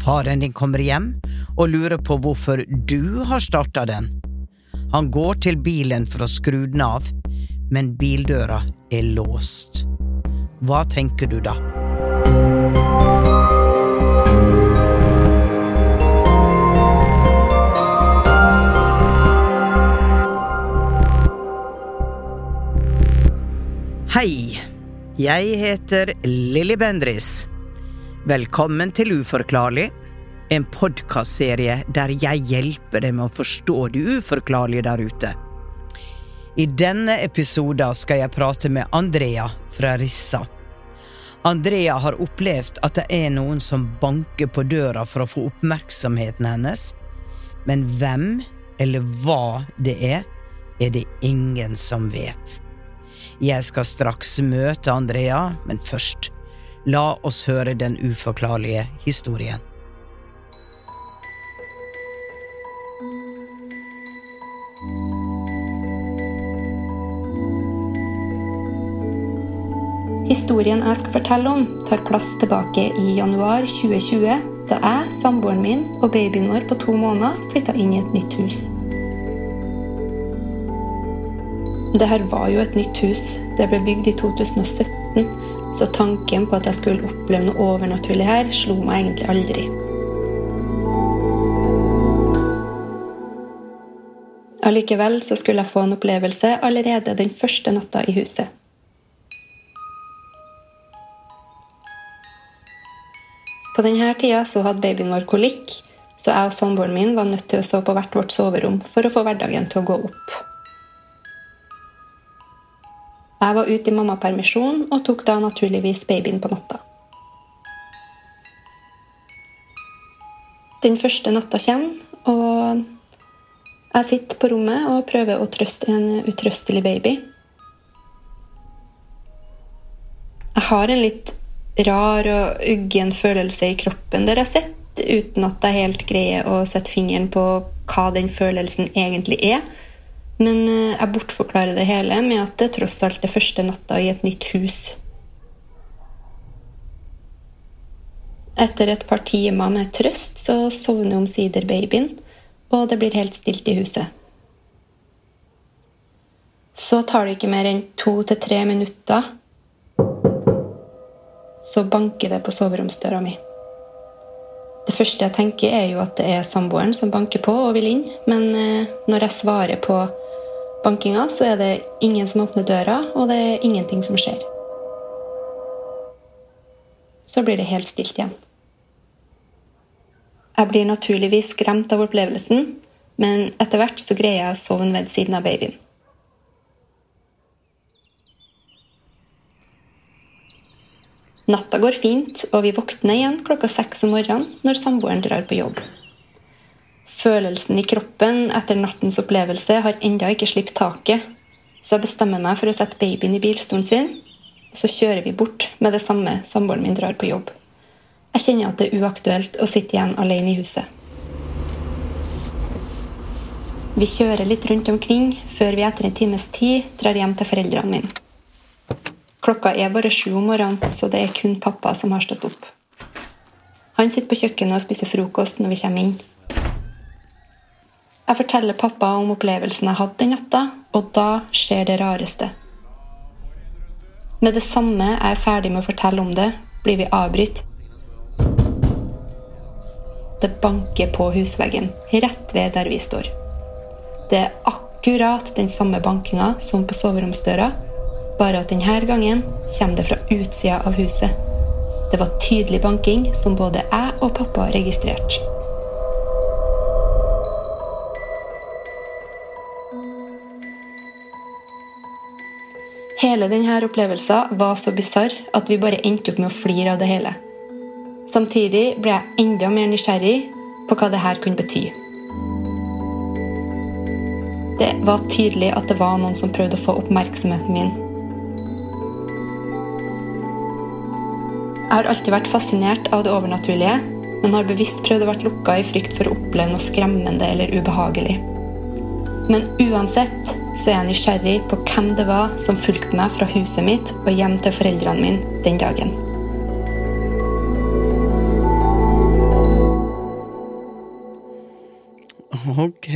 Faren din kommer hjem og lurer på hvorfor du har starta den. Han går til bilen for å skru den av, men bildøra er låst. Hva tenker du da? Hei, jeg heter Lilly Bendris. Velkommen til Uforklarlig, en podkastserie der jeg hjelper deg med å forstå det uforklarlige der ute. I denne episoden skal jeg prate med Andrea fra Rissa. Andrea har opplevd at det er noen som banker på døra for å få oppmerksomheten hennes, men hvem eller hva det er, er det ingen som vet. Jeg skal straks møte Andrea, men først, la oss høre den uforklarlige historien. Historien jeg skal fortelle om, tar plass tilbake i januar 2020, da jeg, samboeren min og babyen vår på to måneder flytta inn i et nytt hus. Det her var jo et nytt hus. Det ble bygd i 2017, så tanken på at jeg skulle oppleve noe overnaturlig her, slo meg egentlig aldri. Allikevel så skulle jeg få en opplevelse allerede den første natta i huset. På denne tida så hadde babyen vår kolikk, så jeg og samboeren min var nødt til å sove på hvert vårt soverom for å få hverdagen til å gå opp. Jeg var ute i mammapermisjon og tok da naturligvis babyen på natta. Den første natta kommer, og jeg sitter på rommet og prøver å trøste en utrøstelig baby. Jeg har en litt rar og uggen følelse i kroppen dere har sett, uten at jeg helt greier å sette fingeren på hva den følelsen egentlig er. Men eh, jeg bortforklarer det hele med at det tross alt er første natta i et nytt hus. Etter et par timer med trøst så sovner omsider babyen, og det blir helt stilt i huset. Så tar det ikke mer enn to til tre minutter, så banker det på soveromsdøra mi. Det første jeg tenker, er jo at det er samboeren som banker på og vil inn, men eh, når jeg svarer på bankinga, så er det ingen som åpner døra, og det er ingenting som skjer. Så blir det helt stilt igjen. Jeg blir naturligvis skremt av opplevelsen, men etter hvert så greier jeg å sovne ved siden av babyen. Natta går fint, og vi våkner igjen klokka seks om morgenen når samboeren drar på jobb. Følelsen i kroppen etter nattens opplevelse har ennå ikke sluppet taket, så jeg bestemmer meg for å sette babyen i bilstolen sin, og så kjører vi bort med det samme samboeren min drar på jobb. Jeg kjenner at det er uaktuelt å sitte igjen alene i huset. Vi kjører litt rundt omkring før vi etter en times tid drar hjem til foreldrene mine. Klokka er bare sju om morgenen, så det er kun pappa som har stått opp. Han sitter på kjøkkenet og spiser frokost når vi kommer inn. Jeg forteller pappa om opplevelsen jeg hadde den natta, og da skjer det rareste. Med det samme jeg er ferdig med å fortelle om det, blir vi avbrutt. Det banker på husveggen, rett ved der vi står. Det er akkurat den samme bankinga som på soveromsdøra, bare at denne gangen kommer det fra utsida av huset. Det var tydelig banking som både jeg og pappa registrerte. Hele denne opplevelsen var så bisarr at vi bare endte opp med å flire av det hele. Samtidig ble jeg enda mer nysgjerrig på hva det her kunne bety. Det var tydelig at det var noen som prøvde å få oppmerksomheten min. Jeg har alltid vært fascinert av det overnaturlige, men har bevisst prøvd å være lukka i frykt for å oppleve noe skremmende eller ubehagelig. Men uansett så er jeg nysgjerrig på hvem det var som fulgte meg fra huset mitt og hjem til foreldrene mine den dagen. Ok.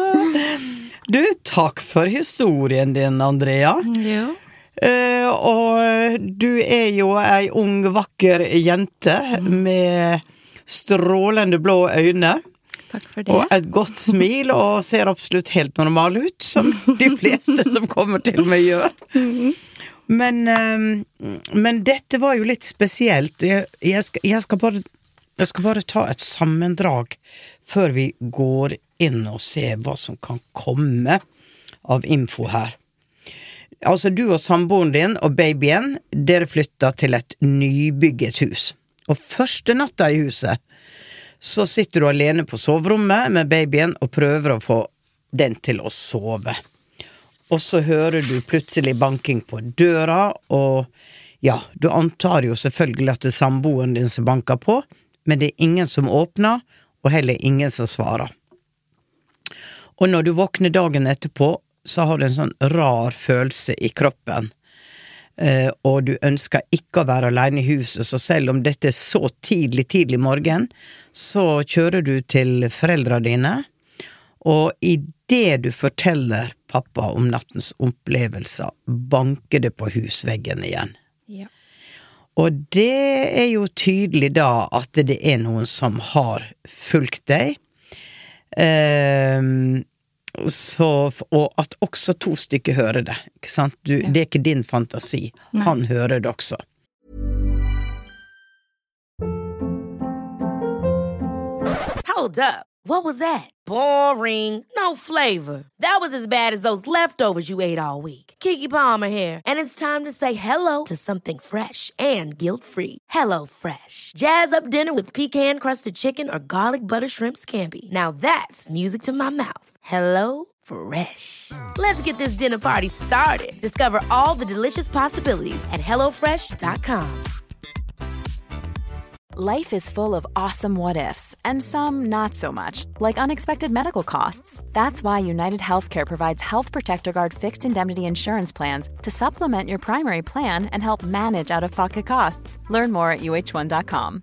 du, takk for historien din, Andrea. Jo. Eh, og du er jo ei ung, vakker jente med strålende blå øyne. Takk for det. Og et godt smil, og ser absolutt helt normal ut, som de fleste som kommer til meg gjør. Men, eh, men dette var jo litt spesielt. Jeg, jeg, skal, jeg, skal bare, jeg skal bare ta et sammendrag før vi går inn og ser hva som kan komme av info her. Altså, du og samboeren din og babyen, dere flytter til et nybygget hus. Og første natta i huset så sitter du alene på soverommet med babyen og prøver å få den til å sove. Og så hører du plutselig banking på døra, og ja, du antar jo selvfølgelig at det er samboeren din som banker på, men det er ingen som åpner, og heller ingen som svarer. Og når du våkner dagen etterpå, så har du en sånn rar følelse i kroppen. Uh, og du ønsker ikke å være alene i huset, så selv om dette er så tidlig, tidlig morgen, så kjører du til foreldra dine, og idet du forteller pappa om nattens opplevelser, banker det på husveggen igjen. Ja. Og det er jo tydelig da at det er noen som har fulgt deg. Ehm, så, og at også to stykker hører det. Ikke sant? Du, Det er ikke din fantasi. Han hører det også. Hold up. What was that? Boring. No flavor. That was as bad as those leftovers you ate all week. Kiki Palmer here, and it's time to say hello to something fresh and guilt-free. Hello Fresh. Jazz up dinner with pecan-crusted chicken or garlic butter shrimp scampi. Now that's music to my mouth. Hello Fresh. Let's get this dinner party started. Discover all the delicious possibilities at hellofresh.com. Life is full of awesome what ifs, and some not so much, like unexpected medical costs. That's why United Healthcare provides Health Protector Guard fixed indemnity insurance plans to supplement your primary plan and help manage out of pocket costs. Learn more at uh1.com.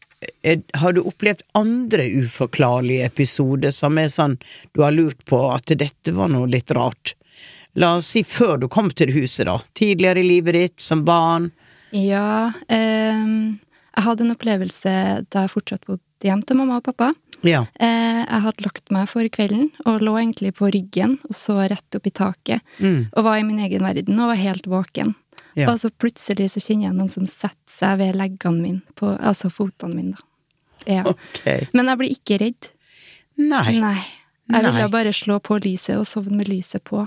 Har du opplevd andre uforklarlige episoder som er sånn du har lurt på at dette var noe litt rart? La oss si før du kom til huset, da. Tidligere i livet ditt, som barn. Ja, Eh, jeg hadde en opplevelse da jeg fortsatt bodde hjem til mamma og pappa. Ja. Eh, jeg hadde lagt meg for kvelden og lå egentlig på ryggen og så rett opp i taket. Mm. Og var i min egen verden og var helt våken. Ja. Og så plutselig så kjenner jeg noen som setter seg ved leggene mine, på, altså fotene mine, da. Ja. Okay. Men jeg blir ikke redd. Nei. Nei. Jeg ville bare slå på lyset og sovne med lyset på.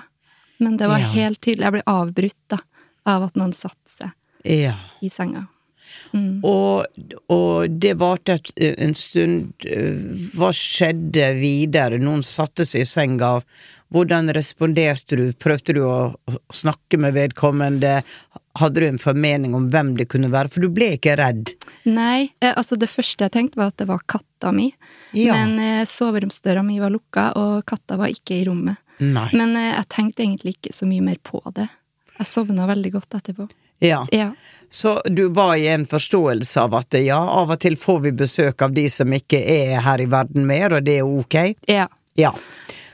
Men det var Ja. helt tydelig. Jeg ble avbrutt da, av at noen satte seg Ja. i senga. Mm. Og, og det varte en stund. Hva skjedde videre? Noen satte seg i senga. Hvordan responderte du? Prøvde du å å snakke med vedkommende? Hadde du en formening om hvem det kunne være? For du ble ikke redd. Nei, eh, altså det første jeg tenkte var at det var katta mi. Ja. Men eh, soveromsdøra mi var lukka, og katta var ikke i rommet. Nei. Men eh, jeg tenkte egentlig ikke så mye mer på det. Jeg sovna veldig godt etterpå. Ja. Ja. Så du var i en forståelse av at ja, av og til får vi besøk av de som ikke er her i verden mer, og det er ok? Ja. Ja.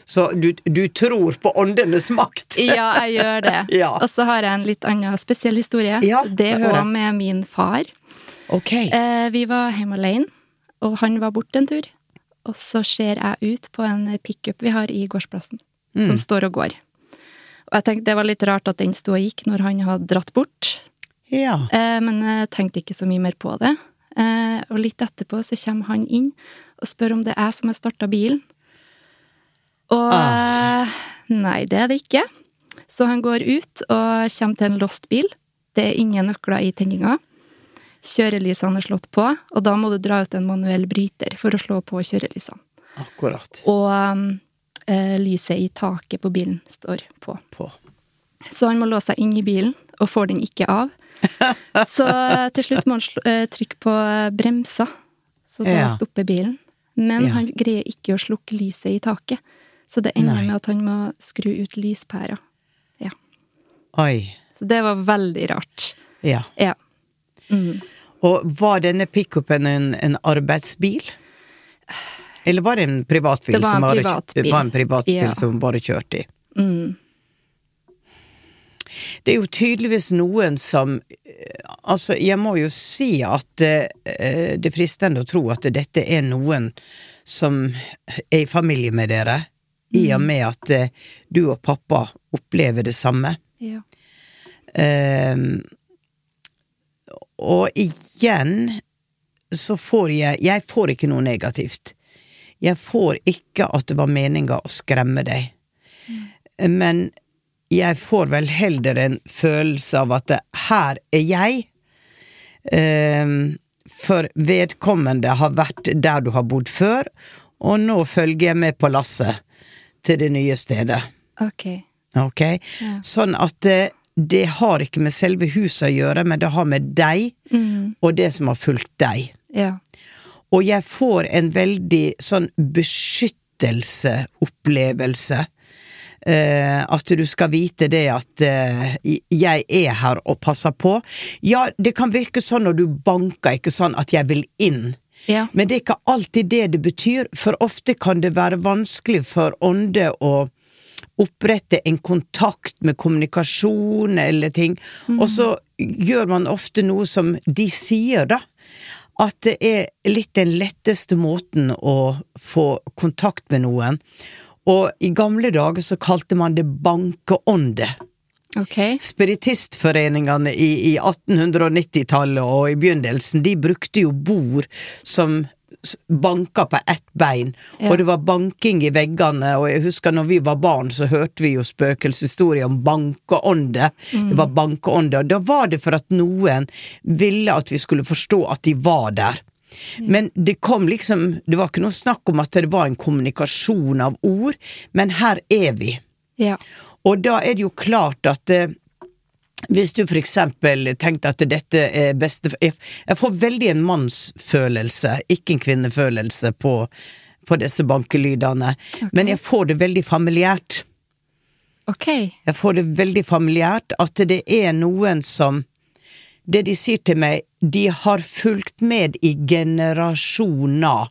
Så du, du tror på åndenes makt? Ja, jeg gjør det. Ja. Og så har jeg en litt annen spesiell historie. Ja, det var med min far. Ok. Eh, vi var hjemme alene, og han var borte en tur. Og så ser jeg ut på en pickup vi har i gårdsplassen, Mm. som står og går. Og jeg tenkte det var litt rart at den sto og gikk når han hadde dratt bort. Ja. Eh, men jeg tenkte ikke så mye mer på det. Eh, og litt etterpå så kommer han inn og spør om det er jeg som har starta bilen. Og Ah. eh, nei, det er det ikke. Så han går ut og kommer til en låst bil. Det er ingen nøkler i tenninga. Kjørelysene er slått på, og da må du dra ut en manuell bryter for å slå på kjørelysene. Akkurat. Og eh, lyset i taket på bilen står på. På. Så han må låse seg inn i bilen, og får den ikke av. Så eh, til slutt må han eh, trykke på bremsa, så da Ja. stopper bilen. Men Ja. han greier ikke å slukke lyset i taket, så det ender Nei. med at han må skru ut lyspæra. Ja. Oi. Så det var veldig rart. Ja. Ja. Mm. Og var denne pickupen en, en arbeidsbil? Eller var det en privatbil? En som bare- privatbil. Var en privatbil Ja. som bare kjørte i. Mm. Det er jo tydeligvis noen som eh, Altså, jeg må jo si at eh, det er fristende å tro at dette er noen som er i familie med dere, i og med at eh, du og pappa opplever det samme. Ja. Ehm, og igjen så får jeg Jeg får ikke noe negativt. Jeg får ikke at det var meninga å skremme deg. Men jeg får vel heller en følelse av at det, her er jeg. Um, for vedkommende har vært der du har bodd før, og nå følger jeg med på lasset til det nye stedet. Ok. Ok? Sånn at det, det har ikke med selve huset å gjøre, men det har med deg Mm. og det som har fulgt deg. Ja. Og jeg får en veldig sånn beskyttelseopplevelse. Eh, at du skal vite det at eh, jeg er her og passer på. Ja, det kan virke sånn når du banker, ikke sånn at jeg vil inn. Ja. Men det er ikke alltid det det betyr, for ofte kan det være vanskelig for ånde å opprette en kontakt med kommunikasjon eller ting, og så gjør man ofte noe som de sier, da. At det er litt den letteste måten å få kontakt med noen. Og i gamle dager så kalte man det bankeånde. Okay. Spiritistforeningene i, i 1890-tallet og i begynnelsen, de brukte jo bord som banka på ett bein, Ja. og det var banking i veggene, og jeg husker når vi var barn, så hørte vi jo spøkelseshistorier om bankeånde. Det var bankeånde, og da var det for at noen ville at vi skulle forstå at de var der. Men det kom liksom Det var ikke noe snakk om at det var en kommunikasjon av ord, men her er vi. Ja. Og da er det jo klart at eh, hvis du for eksempel tenkte at dette er beste Jeg, får veldig en mannsfølelse, ikke en kvinnefølelse, på, på disse bankelydene. Men jeg får det veldig familiært. Ok. Jeg får det veldig familiært at det er noen som Det de sier til meg, de har fulgt med i generasjoner.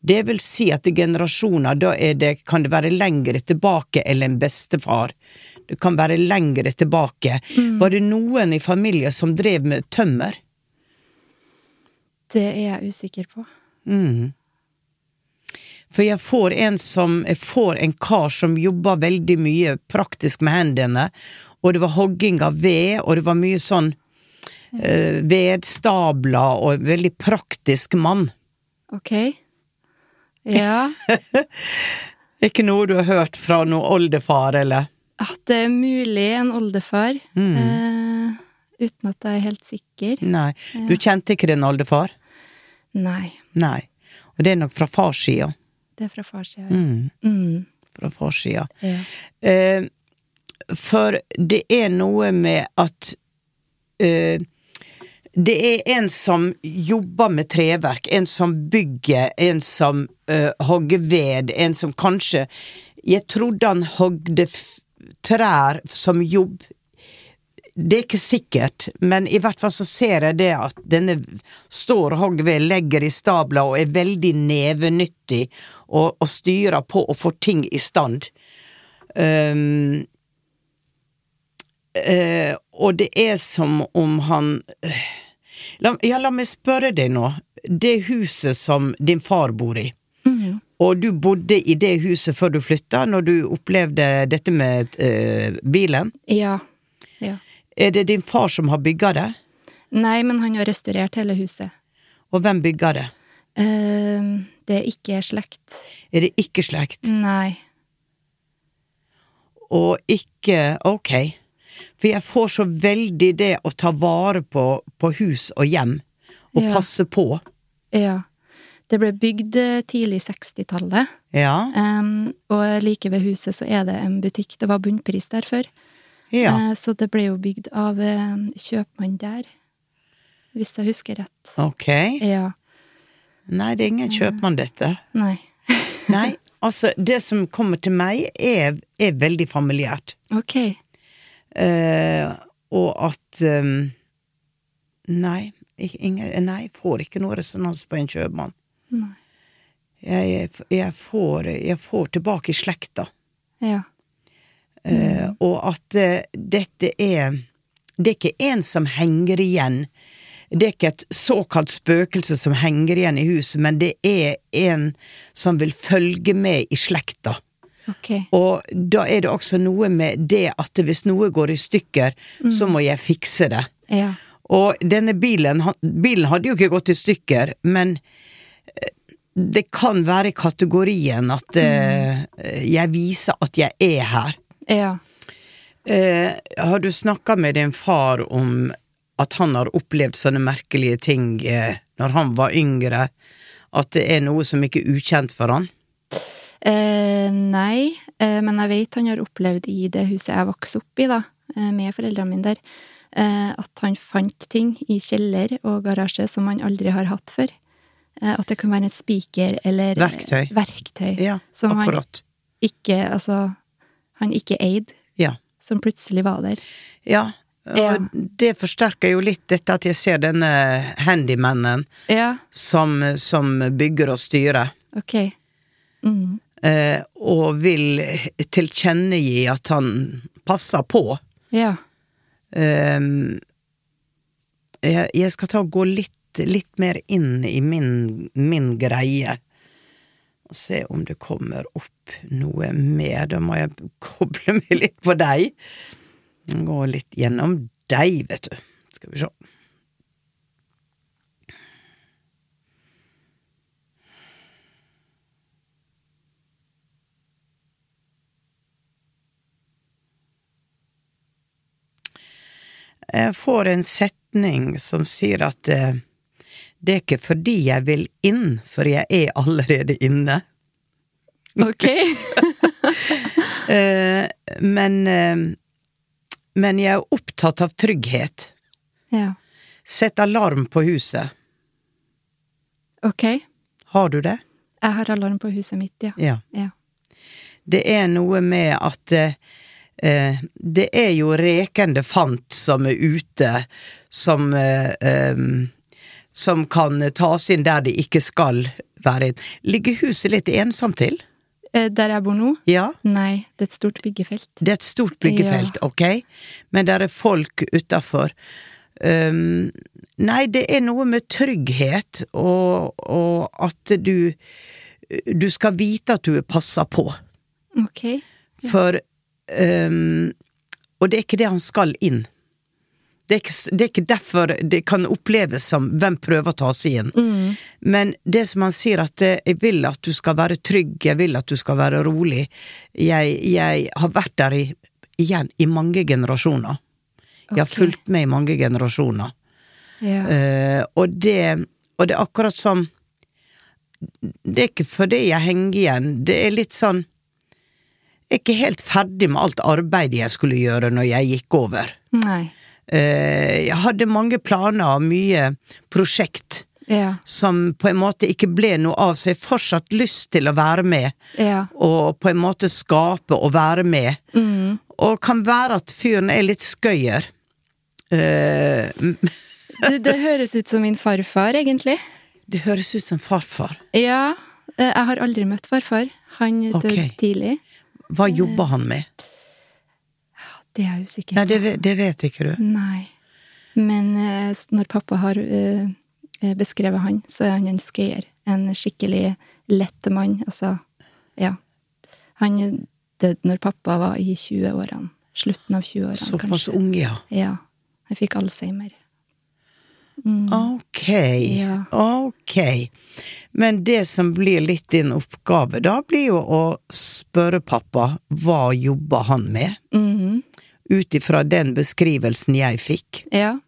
Det vil si at i generasjoner, da det, kan det være lengre tilbake enn en bestefar. Det kan være lengre tilbake. Var det noen i familien som drev med tømmer? Det er jeg usikker på. Mm. For jeg får en som Jeg får en kar som jobba veldig mye praktisk med hendene, og det var hogging av ved, og det var mye sånn eh, vedstabler, og en veldig praktisk mann. Ok. Ja. Ikke noe du har hørt fra noen oldefar, eller? At det er mulig en oldefar, Mm. eh, uten at jeg er helt sikker. Nei. Du kjente ikke din oldefar? Nei. Nei. Og det er nok fra farssida. Det er fra farssida. Mm. Mm. Fra farssida. Ja. Eh, for det er noe med at eh, Det er en som jobber med treverk, en som bygger, en som uh, hogger ved, en som kanskje Jeg trodde han hogde trær som jobb. Det er ikke sikkert, men i hvert fall så ser jeg det at denne står og hogger ved, legger i stabler og er veldig nevenyttig og, og styrer på og får ting i stand. Um, Uh, og det er som om han eh, la, Ja, la meg spørre deg nå. Det huset som din far bor i, Mhm. og du bodde i det huset før du flytta, når du opplevde dette med eh, bilen. ja. ja. Er det din far som har bygga det? Nei, men han har restaurert hele huset. Og hvem bygga det? Uh, det er ikke slekt. Er det ikke slekt? Nei. Og ikke Ok. For jeg får så veldig det å ta vare på, på hus og hjem, og Ja. passe på. Ja. Det ble bygd eh, tidlig 60-tallet, Ja. Um, og like ved huset så er det en butikk. Det var bunnpris der før, Ja. Uh, så det ble jo bygd av eh, kjøpmann der, hvis jeg husker rett. Ok. Ja. Nei, det er ingen kjøpmann, dette. Nei. Nei, altså, det som kommer til meg, er, er veldig familiært. Ok. Eh, og at um, Nei, jeg får ikke noe resonans på en kjøpmann. Jeg, jeg, får, jeg får tilbake i slekta. Ja. Eh, og at uh, dette er Det er ikke en som henger igjen. Det er ikke et såkalt spøkelse som henger igjen i huset, men det er en som vil følge med i slekta. Ok. Og da er det også noe med det at hvis noe går i stykker, så må jeg fikse det. Ja. Og denne bilen, bilen hadde jo ikke gått i stykker, men eh, det kan være i kategorien at eh, jeg viser at jeg er her. Ja. Eh, har du snakka med din far om at han har opplevd sånne merkelige ting eh, når han var yngre? At det er noe som ikke er ukjent for han? Eh, nei, eh, men jeg vet han har opplevd i det huset jeg vokste opp i, da, eh, med foreldrene mine der, eh, at han fant ting i kjeller og garasje som han aldri har hatt før. Eh, at det kan være en spiker eller Verktøy. verktøy Ja, som han ikke, altså, han ikke eide, Ja. som plutselig var der. Ja, og Ja. det forsterker jo litt dette at jeg ser denne handymannen Ja, som, som bygger og styrer, ok. Mm. Eh, og vil tilkjennegi at han passer på. Ja. Ehm, jeg, jeg skal ta og gå litt, litt mer inn i min, min greie. Og se om det kommer opp noe mer. Da må jeg koble meg litt på deg. Gå litt gjennom deg, vet du. Skal vi se. Jeg får en setning som sier at eh, Det er ikke fordi jeg vil inn, for jeg er allerede inne. Ok. Eh, men eh, Men jeg er opptatt av trygghet. ja. Sett alarm på huset. Ok. Har du det? Jeg har alarm på huset mitt, ja. Ja. Ja. Det er noe med at eh, det er jo rekende fant som er ute, som eh, Som kan tas inn der de ikke skal være inn. Ligger huset litt ensomt til? Eh, Der jeg bor nå? Ja? Nei, det er et stort byggefelt. Det er et stort byggefelt, ok? Men der er folk utafor. Um, nei, det er noe med trygghet, og, og at du Du skal vite at du er passa på. Ok. For um, Og det er ikke det han skal inn. Det er, ikke, det er ikke derfor det kan oppleves som hvem prøver å ta seg inn. Men det som han sier, at eh, jeg vil at du skal være trygg, jeg vil at du skal være rolig. Jeg, jeg har vært der i, igjen i mange generasjoner. Jeg har fulgt med i mange generasjoner. Ja. Uh, og, det, og det er akkurat som Det er ikke fordi jeg henger igjen, det er litt sånn er ikke helt ferdig med alt arbeidet jeg skulle gjøre når jeg gikk over. Nei. Eh, jeg hadde mange planer og mye prosjekt Ja. som på en måte ikke ble noe av, så jeg har fortsatt lyst til å være med. Ja. Og på en måte skape og være med. Mm. Og kan være at fyren er litt skøyer. Uh, Det, det høres ut som min farfar, egentlig. det høres ut som farfar. Ja. eh, Jeg har aldri møtt farfar. Han døde okay. tidlig. Hva jobber han med? Det er jeg usikker Nei, på. det, det vet ikke du. Nei. Men eh, når pappa har eh, eh, beskrevet han, så er han en skøyer. En skikkelig lett mann. Altså, ja. Han døde når pappa var i 20-årene. Slutten av 20-årene, kanskje. Såpass ung, ja. Ja. Han fikk alzheimer. Ok. Ja. Ok. Men det som blir litt din oppgave, da blir jo å spørre pappa hva jobber han med? Mm. Ut ifra den beskrivelsen jeg fikk. Ja.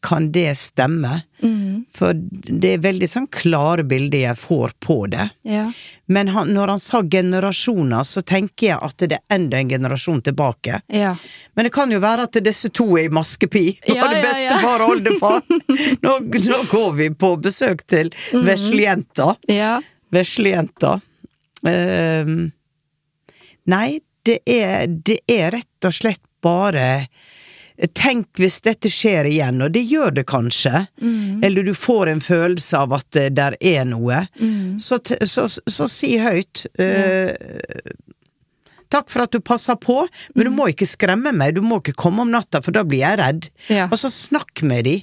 Kan det stemme? Mm. For det er veldig sånn klare bilder jeg får på det. Ja. Men han, når han sa generasjoner, så tenker jeg at det er enda en generasjon tilbake. Ja. Men det kan jo være at disse to er i maskepi og Ja, det ja, beste ja. far og oldefar. Nå, nå går vi på besøk til mm. veslejenta. Ja. Veslejenta. Uh, nei, det er, det er rett og slett bare Tenk hvis dette skjer igjen, og det gjør det kanskje. mm. Eller du får en følelse av at det der er noe. Så, t- så, så si høyt eh, Takk for at du passer på, men du må ikke skremme meg. Du må ikke komme om natta, for da blir jeg redd. Ja. Og så snakk med de.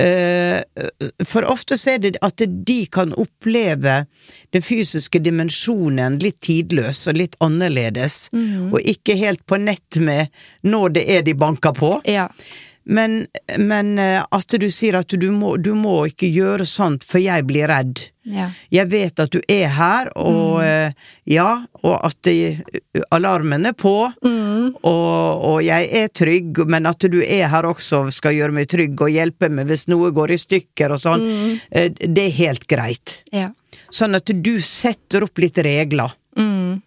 Eh, for ofte så er det at de kan oppleve den fysiske dimensjonen litt tidløs og litt annerledes, og ikke helt på nett med når det er de banker på. Ja. Men, men eh, at du sier at du må, du må ikke gjøre sånt, for jeg blir redd. Ja. Jeg vet at du er her, og mm. ja, og at eh, alarmen er på, og, og jeg er trygg, men at du er her også skal gjøre meg trygg og hjelpe meg hvis noe går i stykker og sånn, mm. det er helt greit. Ja. Sånn at du setter opp litt regler, Mm.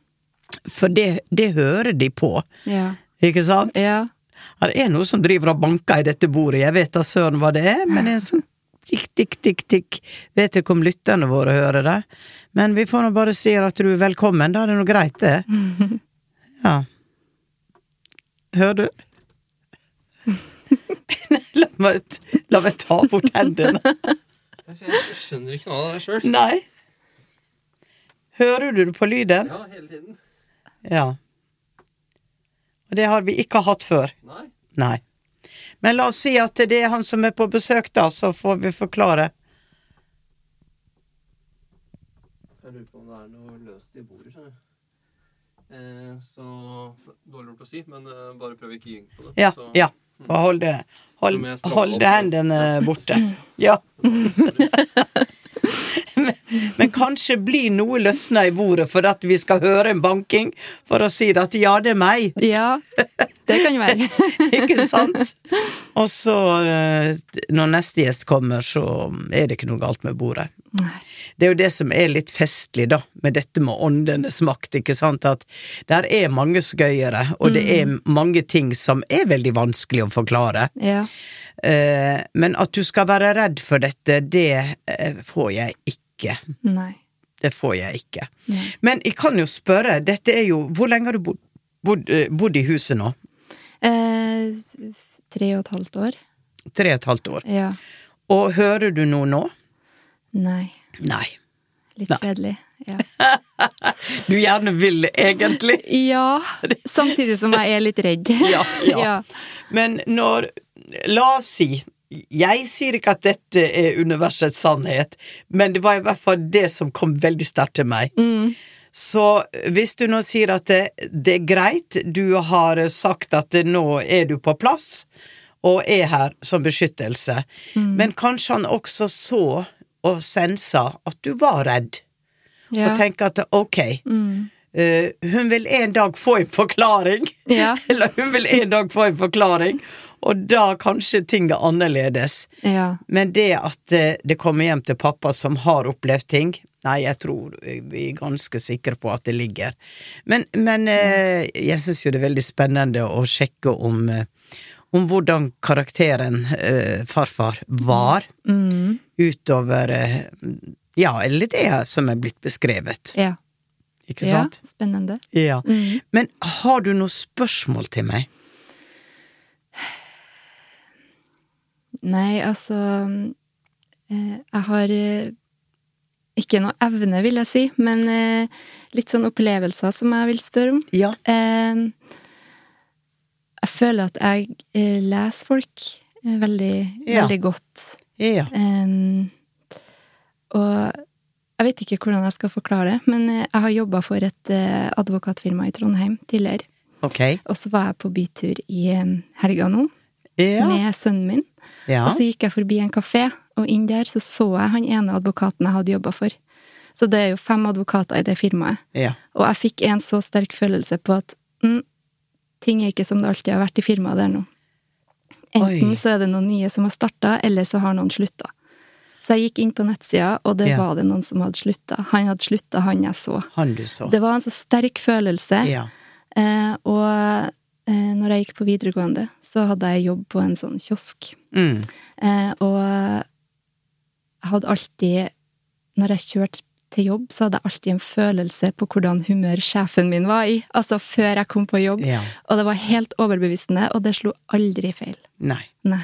for det, det hører de på, Ja. ikke sant? Ja. Her er noe som driver og banker i dette bordet, jeg vet da søren hva det er, men det er en sånn tikk, tikk, tikk, tikk. Vet ikke om lytterne våre hører det, men vi får nå bare si at du er velkommen, da er det noe greit det. Ja. Hører du? la, meg, la meg ta bort hendene. Jeg skjønner ikke noe av det sjøl. Nei. Hører du det på lyden? Ja, hele tiden. Ja. Det har vi ikke hatt før. Nei. Nei. Men la oss si at det er han som er på besøk, da, så får vi forklare. Jeg lurer på om det er noe løst i bordet, skjønner du. Eh, så Dårlig gjort å si, men eh, bare prøv ikke å gynge på det. Ja, så, ja. Hold det, hold, hold det hendene borte. Ja. men, kanskje blir noe løsna i bordet for at vi skal høre en banking, for å si at ja, det er meg. Ja, Det kan være. Ikke sant? Og så, eh, når neste gjest kommer, så er det ikke noe galt med bordet. Nei. Det er jo det som er litt festlig, da, med dette med åndenes makt, ikke sant, at der er mange skøyere, og det er mange ting som er veldig vanskelig å forklare. Ja. Eh, men at du skal være redd for dette, det eh, får jeg ikke. Nei. Det får jeg ikke. Nei. Men jeg kan jo spørre, dette er jo Hvor lenge har du bodd, bodd, eh, bodd i huset nå? Eh, tre og et halvt år. Tre og et halvt år. Ja. Og hører du noe nå? Nei. Nei. Litt Nei. kjedelig. Ja. Du gjerne vil egentlig. ja. Samtidig som jeg er litt redd. Ja, ja. ja. Men når La oss si Jeg sier ikke at dette er universets sannhet, men det var i hvert fall det som kom veldig sterkt til meg. Mm. Så hvis du nå sier at det, det er greit, du har sagt at nå er du på plass og er her som beskyttelse, Mm. men kanskje han også så og sensa at du var redd, Ja. og tenker at ok, Mm. uh, hun vil en dag få en forklaring. Ja. Eller hun vil en dag få en forklaring, og da kanskje ting er annerledes. Ja. Men det at eh, det kommer hjem til pappa som har opplevd ting, nei, jeg tror vi er ganske sikre på at det ligger. Men, men eh, jeg syns jo det er veldig spennende å sjekke om, eh, om hvordan karakteren eh, farfar var Mm. utover eh, Ja, eller det som er blitt beskrevet. Ja. Ikke ja. Spennende. Ja. Mm. Men har du noe spørsmål til meg? Nei, altså eh, Jeg har eh, ikke noe evne, vil jeg si, men eh, litt sånn opplevelser som jeg vil spørre om. Ja. Jeg føler at jeg leser folk veldig, Ja. veldig godt. Ja. Og jeg vet ikke hvordan jeg skal forklare det, men jeg har jobba for et advokatfirma i Trondheim tidligere. Ok. Og så var jeg på bytur i helga nå Ja. med sønnen min. Ja. Og så gikk jeg forbi en kafé, og inn der så så jeg han ene advokaten jeg hadde jobba for. Så det er jo fem advokater i det firmaet. ja. Og jeg fikk en så sterk følelse på at mm, ting er ikke som det alltid har vært i firmaet der nå. Enten Oi. så er det noen nye som har starta, eller så har noen slutta. Så jeg gikk inn på nettsida, og det Ja. var det noen som hadde slutta. Han hadde slutta, han jeg så. Han du så. Det var en så sterk følelse. Ja. Eh, og eh, når jeg gikk på videregående, så hadde jeg jobb på en sånn kiosk. Mm. Eh, og jeg hadde alltid, når jeg kjørte til jobb, så hadde jeg alltid en følelse på hvordan humør sjefen min var i. Altså før jeg kom på jobb. Ja. Og det var helt overbevisende, og det slo aldri feil. Nei. Nei.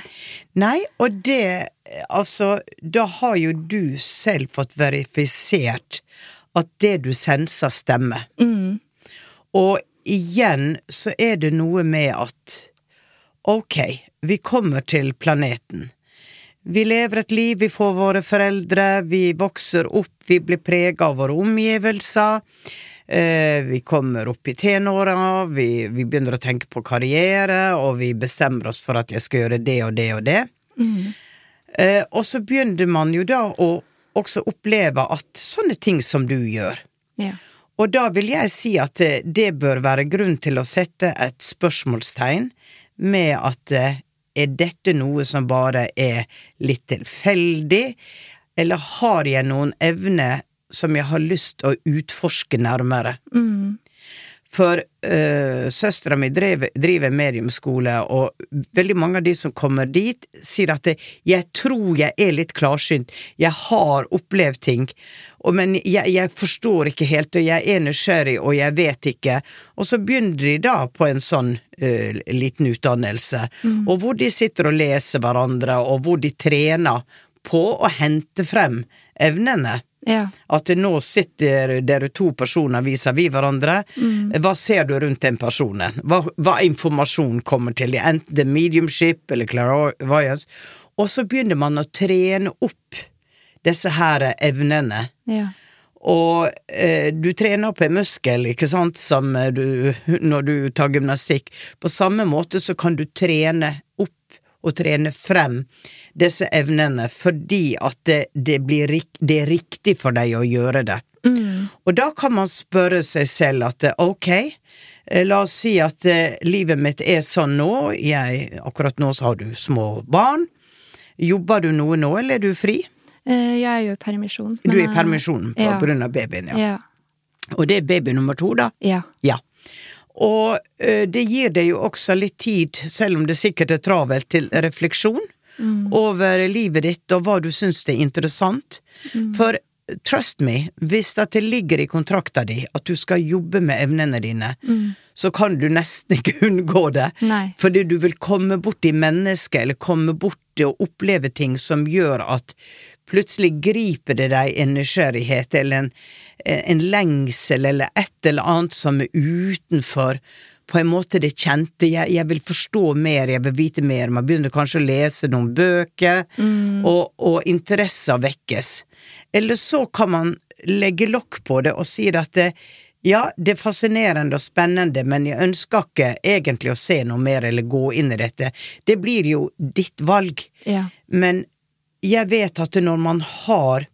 Nei, og det Altså, da har jo du selv fått verifisert at det du senser, stemmer. Mm. Og igjen så er det noe med at ok, vi kommer til planeten. Vi lever et liv, vi får våre foreldre, vi vokser opp, vi blir prega av våre omgivelser. Eh, vi kommer opp i tenåra, vi, vi begynner å tenke på karriere, og vi bestemmer oss for at jeg skal gjøre det og det og det. Eh, og så begynner man jo da å også oppleve at sånne ting som du gjør, Ja. Og da vil jeg si at det, det bør være grunn til å sette et spørsmålstegn med at eh, er dette noe som bare er litt tilfeldig, eller har jeg noen evne som jeg har lyst til å utforske nærmere? Mm. For uh, søstera mi driver, mediumskole, og veldig mange av de som kommer dit, sier at det, 'jeg tror jeg er litt klarsynt, jeg har opplevd ting', og, men jeg, jeg forstår ikke helt, og jeg er nysgjerrig, og jeg vet ikke. Og så begynner de da på en sånn uh, liten utdannelse, og hvor de sitter og leser hverandre, og hvor de trener på å hente frem evnene. Ja. At nå sitter dere to personer vis-à-vis hverandre. Hva ser du rundt den personen? Hva, hva informasjon kommer til dem? Enten det mediumship eller clairvoyance. Og så begynner man å trene opp disse her evnene. Ja. Og eh, du trener opp en muskel, ikke sant, som eh, du, når du tar gymnastikk. På samme måte så kan du trene opp og trene frem disse evnene fordi at det, det, blir, det er riktig for deg å gjøre det. Og da kan man spørre seg selv at eh, ok, Eh, La oss si at eh, livet mitt er sånn nå. Jeg, akkurat nå så har du små barn. Jobber du noe nå, eller er du fri? Eh, jeg er jo i permisjon. Du er i eh, permisjon på ja. grunn av babyen, ja. Ja. Og det er baby nummer to, da? ja. Ja. Og ø, det gir deg jo også litt tid, selv om det sikkert er travelt, til refleksjon over livet ditt og hva du syns er interessant. For trust me, hvis det ligger i kontrakta di at du skal jobbe med evnene dine, så kan du nesten ikke unngå det. Nei. Fordi du vil komme borti mennesket, eller komme borti og oppleve ting som gjør at plutselig griper det deg en nysgjerrighet, eller en, en lengsel, eller et eller annet som er utenfor på en måte det kjente. Jeg, jeg vil forstå mer, jeg vil vite mer. Man begynner kanskje å lese noen bøker, og, og interesser vekkes. Eller så kan man legge lokk på det og si at det, ja, det er fascinerende og spennende, men jeg ønsker ikke egentlig å se noe mer eller gå inn i dette. Det blir jo ditt valg. Ja. Men jeg vet at når man har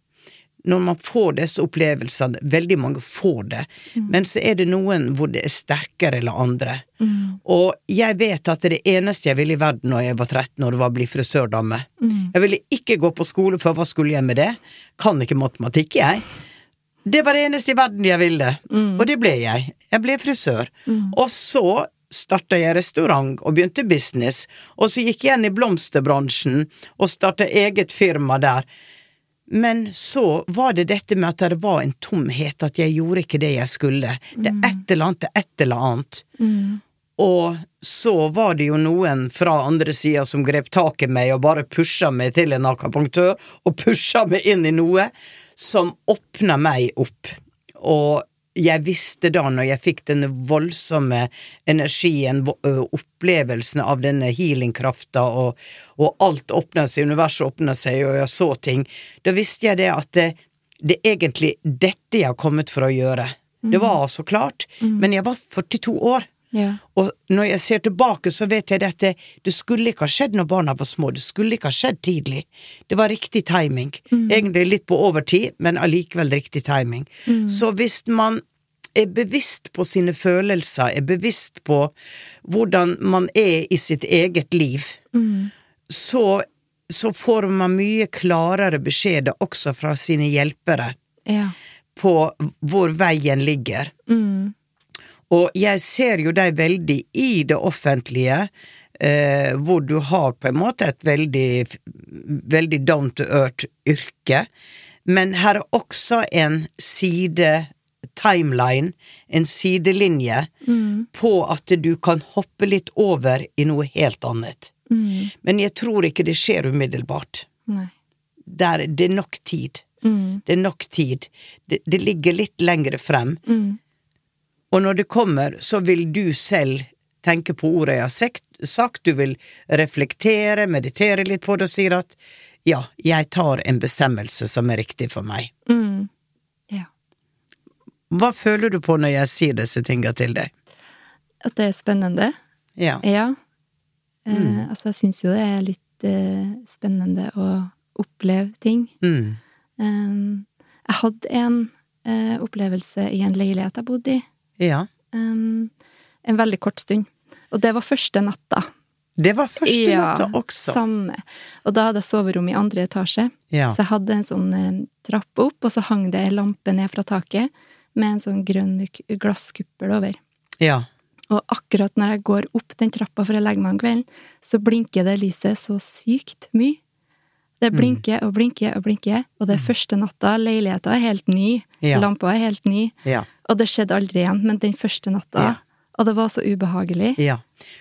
når man får disse opplevelsene, veldig mange får det, men så er det noen hvor det er sterkere eller andre. Og jeg vet at det eneste jeg ville i verden når jeg var 13 år, var å bli frisørdame. Jeg ville ikke gå på skole, for hva skulle jeg med det? Kan ikke matematikk, jeg. Det var det eneste i verden jeg ville, og det ble jeg. Jeg ble frisør. Og så starta jeg restaurant og begynte business, og så gikk jeg inn i blomsterbransjen og starta eget firma der. Men så var det dette med at det var en tomhet, at jeg gjorde ikke det jeg skulle. Det er et eller annet, det er et eller annet. Og så var det jo noen fra andre sida som grep tak i meg og bare pusha meg til en akapunktør, og pusha meg inn i noe som åpna meg opp. Og jeg visste da, når jeg fikk denne voldsomme energien, opplevelsen av denne healingkrafta, og, og alt åpna seg, universet åpna seg, og jeg så ting, da visste jeg det at det, det er egentlig dette jeg har kommet for å gjøre. Det var altså klart, men jeg var 42 år. Ja. Og når jeg ser tilbake, så vet jeg at det, det skulle ikke ha skjedd når barna var små. Det skulle ikke ha skjedd tidlig. Det var riktig timing. Egentlig litt på overtid, men allikevel riktig timing. Så hvis man er bevisst på sine følelser, er bevisst på hvordan man er i sitt eget liv, så, så får man mye klarere beskjeder også fra sine hjelpere Ja. på hvor veien ligger. Og jeg ser jo deg veldig i det offentlige, eh, hvor du har på en måte et veldig, veldig down to earth-yrke, men her er også en side timeline, en sidelinje, på at du kan hoppe litt over i noe helt annet. Men jeg tror ikke det skjer umiddelbart. Nei. Det er, det nok tid. Det er nok tid. Det, det ligger litt lengre frem. Og når det kommer, så vil du selv tenke på ordet jeg har sagt, du vil reflektere, meditere litt på det og sier at ja, jeg tar en bestemmelse som er riktig for meg. Ja. Hva føler du på når jeg sier disse tinga til deg? At det er spennende. Ja. Ja. Eh, altså, jeg syns jo det er litt eh, spennende å oppleve ting. Mm. Eh, jeg hadde en eh, opplevelse i en leilighet jeg bodde i, Ja. um, en veldig kort stund. Og det var første natta. Det var første Ja, natta også. Samme. Og da hadde jeg soverom i andre etasje. Ja. Så jeg hadde en sånn eh, trapp opp, og så hang det ei lampe ned fra taket med en sånn grønn glasskuppel over. Ja. Og akkurat når jeg går opp den trappa for å legge meg om kvelden, så blinker det lyset så sykt mye. Det Mm. blinker og blinker og blinker, og det er første natta. Leiligheta er helt ny, Ja. lampa er helt ny, Ja. og det skjedde aldri igjen, men den første natta Ja. Og det var så ubehagelig. ja.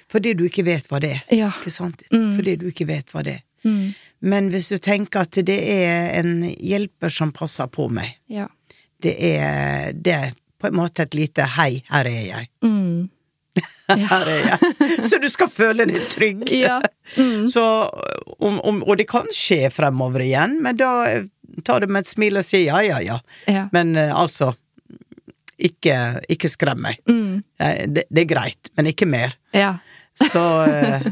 Fordi du ikke vet hva det er. Ja. Ikke sant? Mm. Fordi du ikke vet hva det er. Mm. Men hvis du tenker at det er en hjelper som passer på meg, Ja. det er, det er på en måte et lite 'hei, her er jeg'. Mm. Her er jeg. Så du skal føle deg trygg. Ja. Mm. Så, om, om, og det kan skje fremover igjen, men da tar du med et smil og sier ja, ja, ja. Ja. Men eh, altså, ikke, ikke skrem meg. Mm. Eh, Det, det er greit, men ikke mer. Ja. Så eh,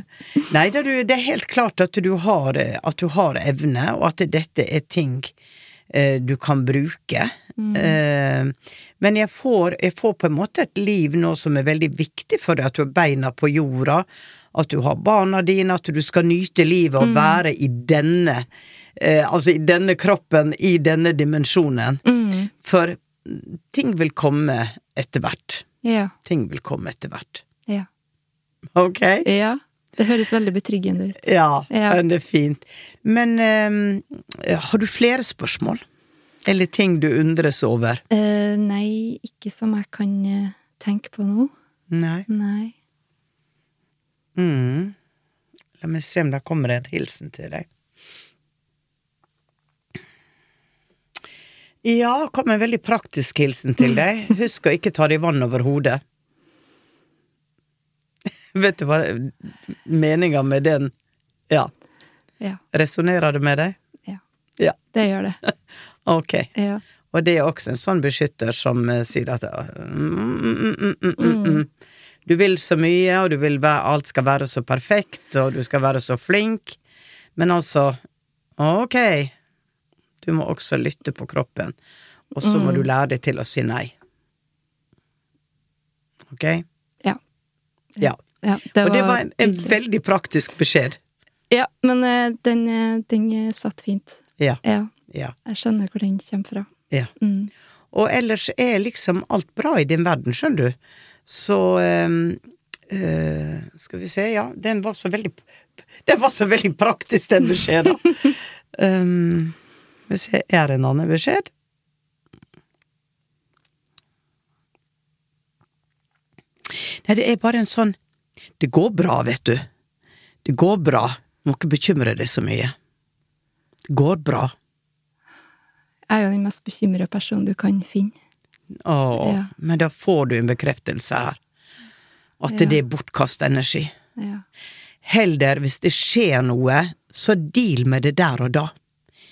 Nei, det er, helt klart at du har, at du har evne, og at dette er ting du kan bruke. Mm. men jeg får, jeg får på en måte et liv nå som er veldig viktig for deg, at du har beina på jorda, at du har barna dine, at du skal nyte livet og være i denne eh, Altså i denne kroppen, i denne dimensjonen. Mm. For ting vil komme etter hvert. Ja. Ting vil komme etter hvert. Ja. Ok? ja. Det høres veldig betryggende ut. Ja, Ja. det er fint. Men eh, har du flere spørsmål? Eller ting du undres over? Eh, nei, ikke som jeg kan eh, tenke på nå. Nei. Nei. Mm. La meg se om det kommer en hilsen til deg. Ja, kom en veldig praktisk hilsen til deg. Husk å ikke ta deg vann over hodet. Vet du hva meninga med den Ja. Ja. Resonnerer det med deg? Ja. Ja. Det gjør det. Ok. Ja. Og det er også en sånn beskytter som eh, sier at mm, mm, mm, mm, mm, mm. Du vil så mye, og du vil være, alt skal være så perfekt, og du skal være så flink. Men altså, ok, du må også lytte på kroppen. Og så må du lære deg til å si nei. Ok? Ja. Ja. Ja, det Og det var en, en veldig praktisk beskjed. Ja, men eh, den, eh, den satt fint. Ja. Ja. Ja. Jeg skjønner hvor den kommer fra. ja. Mm. Og ellers er liksom alt bra i din verden, skjønner du. Så øh, øh, Skal vi se, ja, den var så veldig Den var så veldig praktisk, den beskjeden. um, skal vi se, er det en annen beskjed? Nei, det er bare en sånn Det går bra, vet du. Det går bra. Du må ikke bekymre deg så mye. Det går bra. Jeg er jo den mest bekymra personen du kan finne. Åh, Ja. men da får du en bekreftelse her. At Ja. det er bortkasta energi. Ja. Heller, hvis det skjer noe, så deal med det der og da.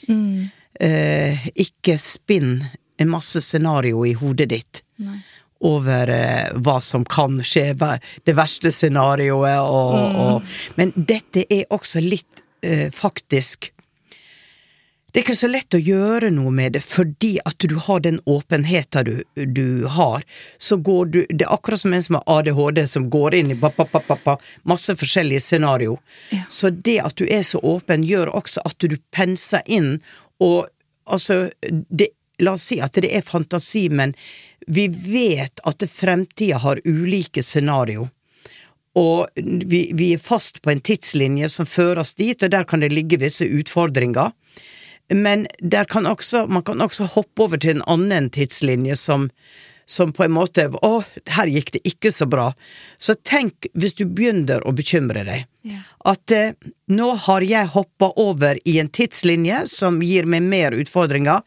Mm. Eh, ikke spinn en masse scenario i hodet ditt Nei. Over eh, hva som kan skje, det verste scenarioet og, Mm. og Men dette er også litt eh, faktisk Det er ikke så lett å gjøre noe med det, fordi at du har den åpenheten du, du har. Så går du Det er akkurat som en som har ADHD, som går inn i ba, ba, ba, masse forskjellige scenario. Så det at du er så åpen, gjør også at du penser inn, og altså det, La oss si at det er fantasi, men vi vet at fremtida har ulike scenario. Og vi, vi er fast på en tidslinje som fører oss dit, og der kan det ligge visse utfordringer. Men der kan også, man kan også hoppe over til en annen tidslinje som, som på en måte Å, her gikk det ikke så bra. Så tenk, hvis du begynner å bekymre deg, Ja. at eh, nå har jeg hoppa over i en tidslinje som gir meg mer utfordringer.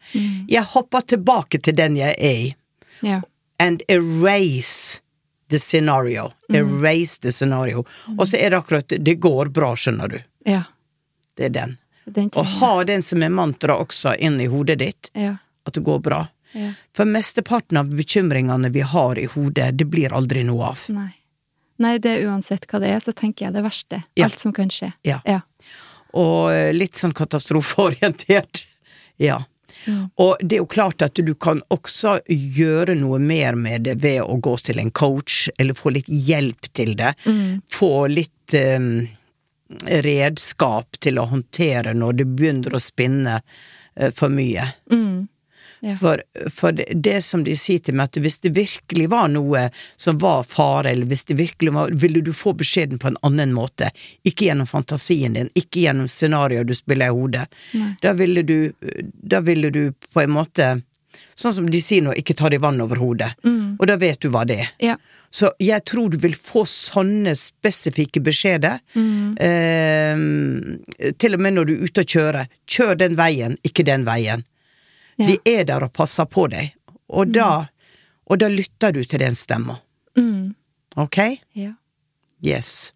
Jeg hopper tilbake til den jeg er i Ja. and erase the scenario. Erase the scenario. Og så er det akkurat Det går bra, skjønner du. Ja. Det er den. Den Og ha den som er mantra også inn i hodet ditt. At det går bra. Ja. For mesteparten av bekymringene vi har i hodet, det blir aldri noe av. Nei. Nei, det er uansett hva det er, så tenker jeg det verste. Ja. Alt som kan skje. Ja. Ja. Og eh, litt sånn katastrofeorientert. Ja. Mm. Og det er jo klart at du kan også gjøre noe mer med det ved å gå til en coach, eller få litt hjelp til det. Mm. Få litt um, redskap til å håndtere når det begynner å spinne uh, for mye. Mm. Ja. For, for det, som de sier til meg, at hvis det virkelig var noe som var fare, eller hvis det virkelig var Ville du få beskjeden på en annen måte? Ikke gjennom fantasien din, ikke gjennom scenarioet du spiller i hodet. Nei. Da ville du Da ville du på en måte Sånn som de sier nå, ikke ta deg vann over hodet. Mm. Og da vet du hva det er. Ja. Så jeg tror du vil få sånne spesifikke beskjeder. Eh, til og med når du er ute og kjører. Kjør den veien, ikke den veien. Ja. De er der og passer på deg. Og da, og da lytter du til den stemma. Mm. Ok? Ja. Yes.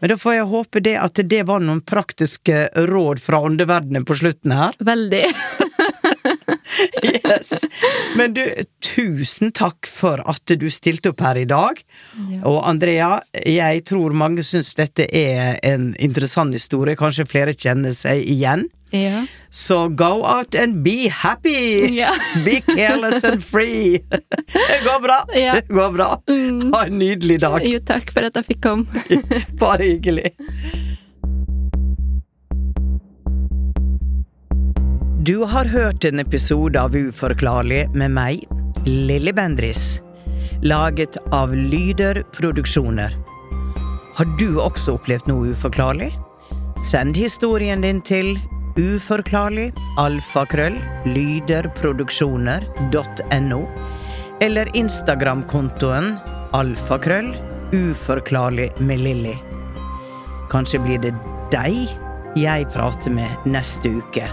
Men da får jeg håpe det at det var noen praktiske råd fra åndeverdenen på slutten her. Veldig. Yes. Men du, tusen takk for at du stilte opp her i dag. Ja. Og Andrea, jeg tror mange syns dette er en interessant historie. Kanskje flere kjenner seg igjen. Ja. Så go out and be happy! Ja. be careless and free! Det går bra! Ja. Det går bra. Ha en nydelig dag. Jo, takk for at jeg fikk komme. Bare hyggelig. Du har hørt en episode av Uforklarlig med meg, Lilly Bendris. Laget av Lyder Produksjoner. Har du også opplevd noe uforklarlig? Send historien din til uforklarlig alfakrøll lyderproduksjoner.no eller Instagram-kontoen alfakrøll uforklarlig med Lilly. Kanskje blir det deg jeg prater med neste uke.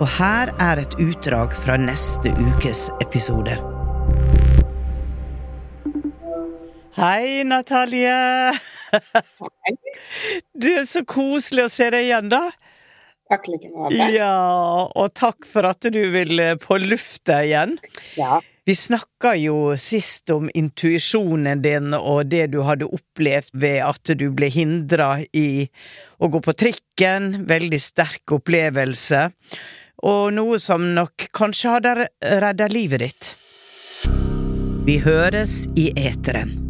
Og her er et utdrag fra neste ukes episode. Hei, Natalie! Du er så koselig å se deg igjen, da. Ja, og takk for at du vil på lufta igjen. Ja. Vi snakka jo sist om intuisjonen din og det du hadde opplevd ved at du ble hindra i å gå på trikken. Veldig sterk opplevelse. Og noe som nok kanskje hadde redda livet ditt. Vi høres i eteren.